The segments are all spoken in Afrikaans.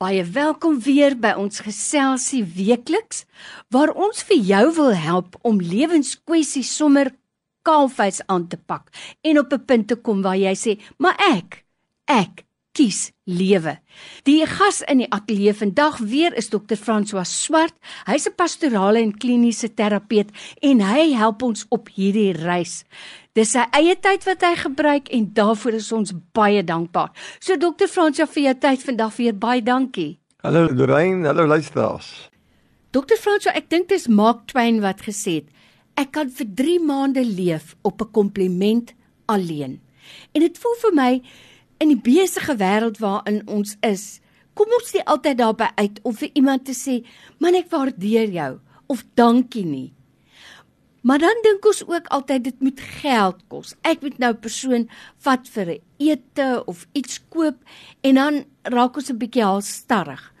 Baie welkom weer by ons geselsie weekliks waar ons vir jou wil help om lewenskwessies sommer kaalvuis aan te pak en op 'n punt te kom waar jy sê, "Maar ek, ek kies lewe." Die gas in die ateljee vandag weer is Dr. François Swart. Hy's 'n pastorale en kliniese terapeut en hy help ons op hierdie reis. Dis sy eie tyd wat hy gebruik en daarvoor is ons baie dankbaar. So dokter Fransja vir jou tyd vandag weer baie dankie. Hallo Lorraine, hallo luisteraars. Dokter Fransja, ek dink dis Mark Twain wat gesê het, ek kan vir 3 maande leef op 'n kompliment alleen. En dit voel vir my in die besige wêreld waarin ons is, kom ons nie altyd daarby uit om vir iemand te sê, "Man, ek waardeer jou" of "Dankie nie." Maar dan dink ons ook altyd dit moet geld kos. Ek moet nou 'n persoon vat vir 'n ete of iets koop en dan raak ons 'n bietjie halstarrig.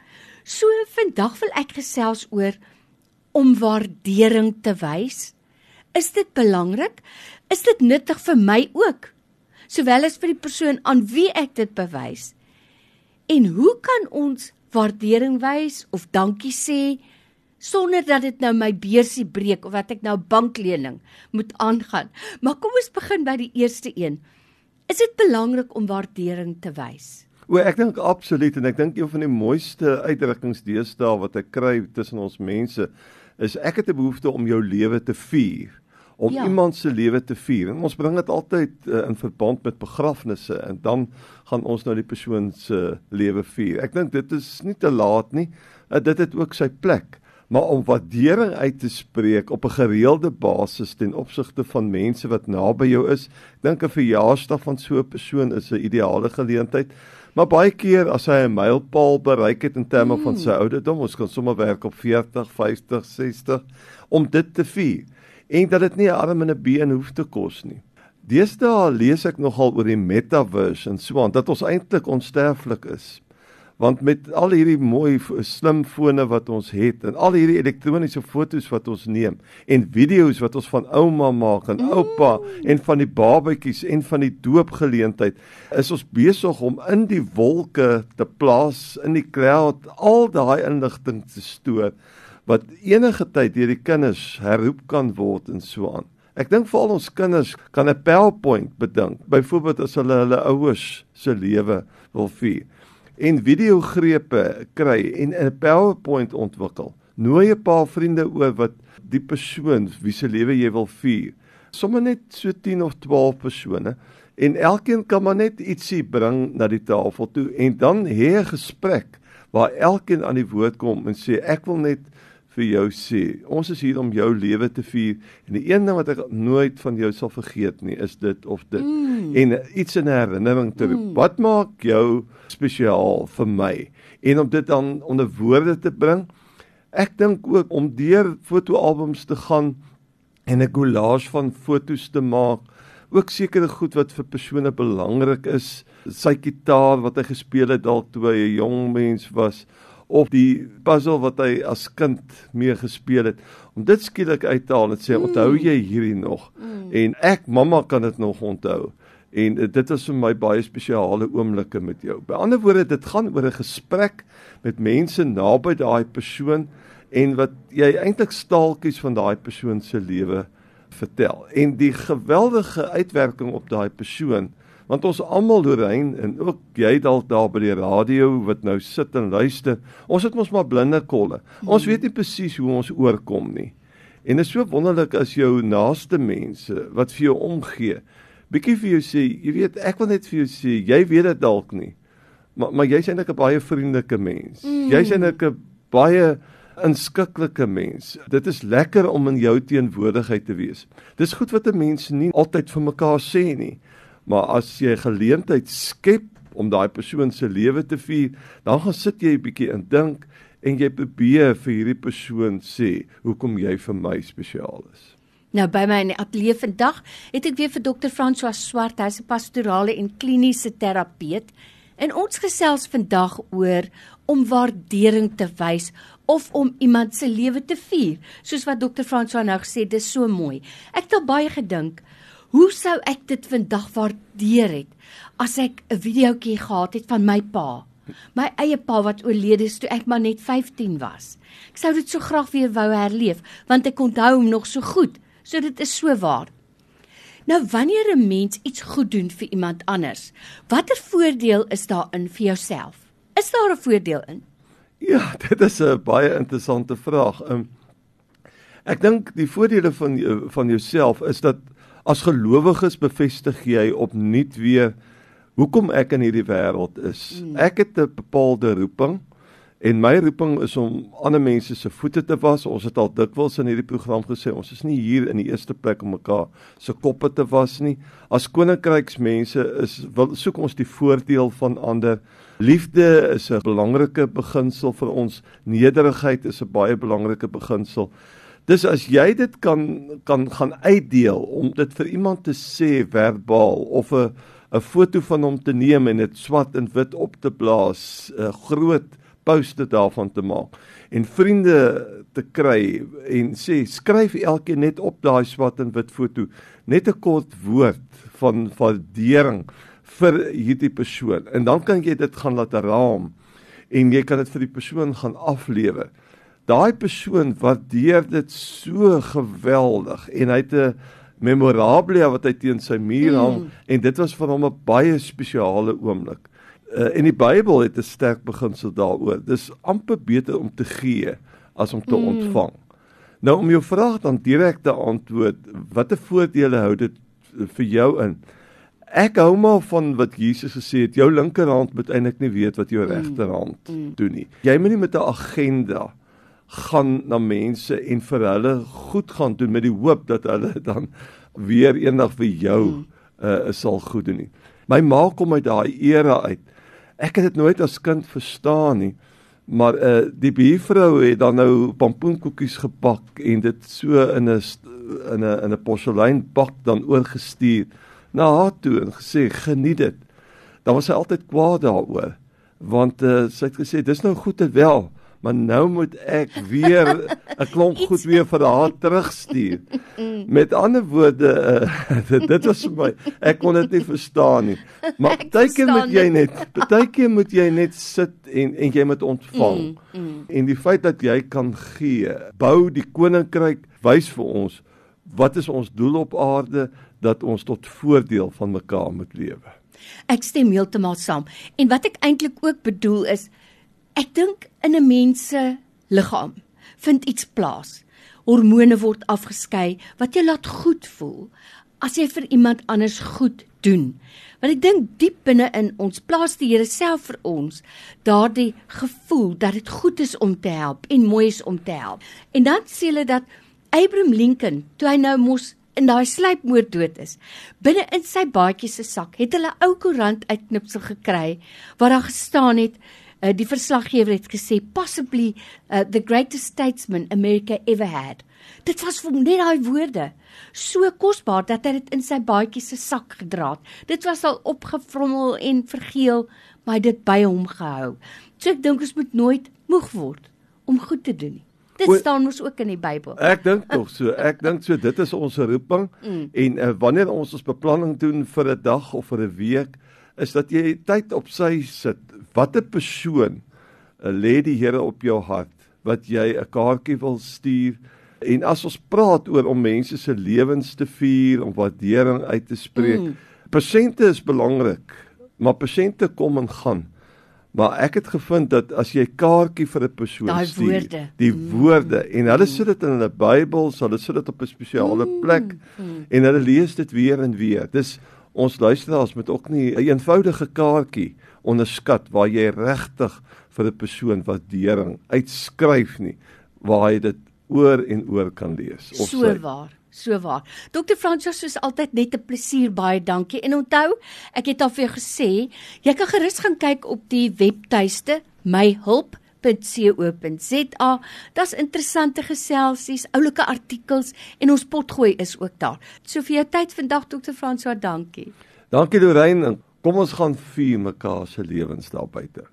So vandag wil ek gesels oor om waardering te wys. Is dit belangrik? Is dit nuttig vir my ook? Sowel as vir die persoon aan wie ek dit bewys. En hoe kan ons waardering wys of dankie sê sonder dat dit nou my beursie breek of wat ek nou banklening moet aangaan. Maar kom ons begin by die eerste een. Is dit belangrik om waardering te wys? O, ek dink absoluut en ek dink een van die mooiste uitdrukkings deesdae wat ek kry tussen ons mense is ek het 'n behoefte om jou lewe te vier om ja. iemand se lewe te vier. En ons bring dit altyd uh, in verband met begrafnisse en dan gaan ons nou die persoon se lewe vier. Ek dink dit is nie te laat nie. Uh, dit het ook sy plek maar om waardering uit te spreek op 'n gereelde basis ten opsigte van mense wat naby jou is. Dink 'n verjaarsdag van so 'n persoon is 'n ideale geleentheid. Maar baie keer as hy 'n mylpaal bereik het in terme mm. van sy ouderdom, ons kan sommer werk op 40, 50, 60 om dit te vier en dat dit nie 'n arm en 'n been hoef te kos nie. Deesdae lees ek nogal oor die metaverse en so aan dat ons eintlik onsterflik is want met al hierdie mooi slimfone wat ons het en al hierdie elektroniese fotos wat ons neem en video's wat ons van ouma maak en oupa mm. en van die babatjies en van die doopgeleentheid is ons besig om in die wolke te plaas in die cloud al daai inligting te stoor wat enige tyd deur die kinders herroep kan word en so aan. Ek dink vir al ons kinders kan 'n PowerPoint bedink, byvoorbeeld as hulle hulle ouers se lewe wil vier en videogrepe kry en 'n PowerPoint ontwikkel. Nooi 'n paar vriende oor wat die persoon wie se lewe jy wil vier. Sommige net so 10 of 12 persone en elkeen kan maar net ietsie bring na die tafel toe en dan hê 'n gesprek waar elkeen aan die woord kom en sê ek wil net vir jou sê. Ons is hier om jou lewe te vier en die een ding wat ek nooit van jou sal vergeet nie is dit of dit mm. en iets in herinnering te roep. Mm. Wat maak jou spesiaal vir my? En om dit dan onder woorde te bring. Ek dink ook om deur fotoalbums te gaan en 'n collage van fotos te maak. Ook sekere goed wat vir persone belangrik is. Sy gitaar wat hy gespeel het dalk toe hy 'n jong mens was of die puzzle wat hy as kind mee gespeel het om dit skielik uit te haal en sê mm. onthou jy hierdie nog mm. en ek mamma kan dit nog onthou en dit is vir my baie spesiale oomblikke met jou. By ander woorde dit gaan oor 'n gesprek met mense naby daai persoon en wat jy eintlik staaltjies van daai persoon se lewe vertel. En die geweldige uitwerking op daai persoon want ons almal Lorraine en ook jy dalk daar by die radio wat nou sit en luister ons het mos maar blinde kolle ons weet nie presies hoe ons oorkom nie en dit is so wonderlik as jou naaste mense wat vir jou omgee bietjie vir jou sê jy weet ek wil net vir jou sê jy weet dit dalk nie maar maar jy's eintlik 'n baie vriendelike mens mm. jy's eintlik 'n baie inskiklike mens. Dit is lekker om in jou teenwoordigheid te wees. Dis goed wat 'n mens nie altyd vir mekaar sê nie. Maar as jy geleentheid skep om daai persoon se lewe te vier, dan gaan sit jy 'n bietjie en dink en jy probeer vir hierdie persoon sê hoekom jy vir my spesiaal is. Nou by my in die ateljee vandag het ek weer vir dokter François Swart, hy's 'n pastorale en kliniese terapeut. En ons gesels vandag oor om waardering te wys of om iemand se lewe te vier. Soos wat dokter François nou gesê, dis so mooi. Ek het al baie gedink, Hoe sou ek dit vandag waardeer het as ek 'n videoetjie gehad het van my pa? My eie pa wat oorlede is toe ek maar net 15 was. Ek sou dit so graag weer wou herleef want ek onthou hom nog so goed. So dit is so waar. Nou wanneer 'n mens iets goed doen vir iemand anders, watter voordeel is daarin vir jouself? Is daar 'n voordeel in? Ja, dit is 'n baie interessante vraag. Um, ek dink die voordele van van jouself is dat as gelowiges bevestig jy opnuut weer hoekom ek in hierdie wêreld is. Hmm. Ek het 'n bepaalde roeping. En my roeping is om ander mense se voete te was. Ons het al dikwels in hierdie program gesê, ons is nie hier in die eerste plek om mekaar se koppe te was nie. As koninkryksmense is wil soek ons die voordeel van ander. Liefde is 'n belangrike beginsel vir ons. Nederigheid is 'n baie belangrike beginsel. Dis as jy dit kan kan gaan uitdeel om dit vir iemand te sê verbaal of 'n 'n foto van hom te neem en dit swart en wit op te blaas, 'n groot poste daarvan te maak en vriende te kry en sê skryf elkeen net op daai swart en wit foto net 'n kort woord van waardering vir hierdie persoon en dan kan jy dit gaan laat raam en jy kan dit vir die persoon gaan aflewer. Daai persoon waardeer dit so geweldig en hy het 'n memorabilia wat hy teen sy muur hang mm. en dit was vir hom 'n baie spesiale oomblik. Uh, en die Bybel het 'n sterk beginsel daaroor. Dis amper beter om te gee as om te mm. ontvang. Nou om jou vraag dan direk te antwoord, watter voordele hou dit vir jou in? Ek hou maar van wat Jesus gesê het, jou linkerhand moet eintlik nie weet wat jou mm. regterhand mm. doen nie. Jy moet nie met 'n agenda gaan na mense en vir hulle goed gaan doen met die hoop dat hulle dan weer eendag vir jou uh, sal goed doen nie. My ma kom uit daai era uit ek het dit nooit as kind verstaan nie. Maar uh die buurvrou het dan nou pampoenkoekies gebak en dit so in 'n in 'n in 'n porseleinbak dan oorgestuur na haar toe en gesê geniet dit. Dan was sy altyd kwaad daaroor want uh, sy het gesê dis nou goed en wel maar nou moet ek weer 'n klomp goed weer vir haar terugstuur. Met ander woorde, uh, dit, dit was vir my ek kon dit nie verstaan nie. Maar partykeer moet jy net, partykeer moet jy net sit en en jy moet ontvang. Mm, mm. En die feit dat jy kan gee, bou die koninkryk, wys vir ons wat is ons doel op aarde dat ons tot voordeel van mekaar moet lewe. Ek stem heeltemal saam. En wat ek eintlik ook bedoel is Ek dink in 'n mens se liggaam vind iets plaas. Hormone word afgeskei wat jou laat goed voel as jy vir iemand anders goed doen. Want ek dink diep binne in ons plaas die Here self vir ons daardie gevoel dat dit goed is om te help en mooi is om te help. En dan sê hulle dat Abraham Lincoln, toe hy nou mos in daai sluipmoord dood is, binne in sy baadjie se sak het hulle ou koerant uitknipsel gekry waar daar gestaan het uh, die verslaggewer het gesê possibly uh, the greatest statesman America ever had. Dit was vir net daai woorde so kosbaar dat hy dit in sy baadjie se sak gedra het. Dit was al opgevrommel en vergeel, maar hy het dit by hom gehou. So ek dink ons moet nooit moeg word om goed te doen nie. Dit staan mos ook in die Bybel. Ek dink tog so. Ek dink so dit is ons roeping mm. en uh, wanneer ons ons beplanning doen vir 'n dag of vir 'n week, is dat jy tyd op sy sit. Watter persoon uh, lê die Here op jou hart wat jy 'n kaartjie wil stuur? En as ons praat oor om mense se lewens te vier, om waardering uit te spreek, mm. persente is belangrik, maar persente kom en gaan. Maar ek het gevind dat as jy kaartjie vir 'n persoon stuur, die mm. woorde en hulle sit dit in hulle Bybels, hulle sit dit op 'n spesiale mm. plek mm. en hulle lees dit weer en weer. Dis ons luisteraars moet ook nie 'n een eenvoudige kaartjie onderskat waar jy regtig vir 'n persoon waardering uitskryf nie waar jy dit oor en oor kan lees of so waar so waar. Dr Francois soos altyd net 'n plesier baie dankie. En onthou ek het al vir jou gesê jy kan gerus gaan kyk op die webtuiste my www.co.za. Daar's interessante geselsies, oulike artikels en ons potgooi is ook daar. So vir jou tyd vandag Dr. François, dankie. Dankie Lorraine. Kom ons gaan vier mekaar se lewens daar buite.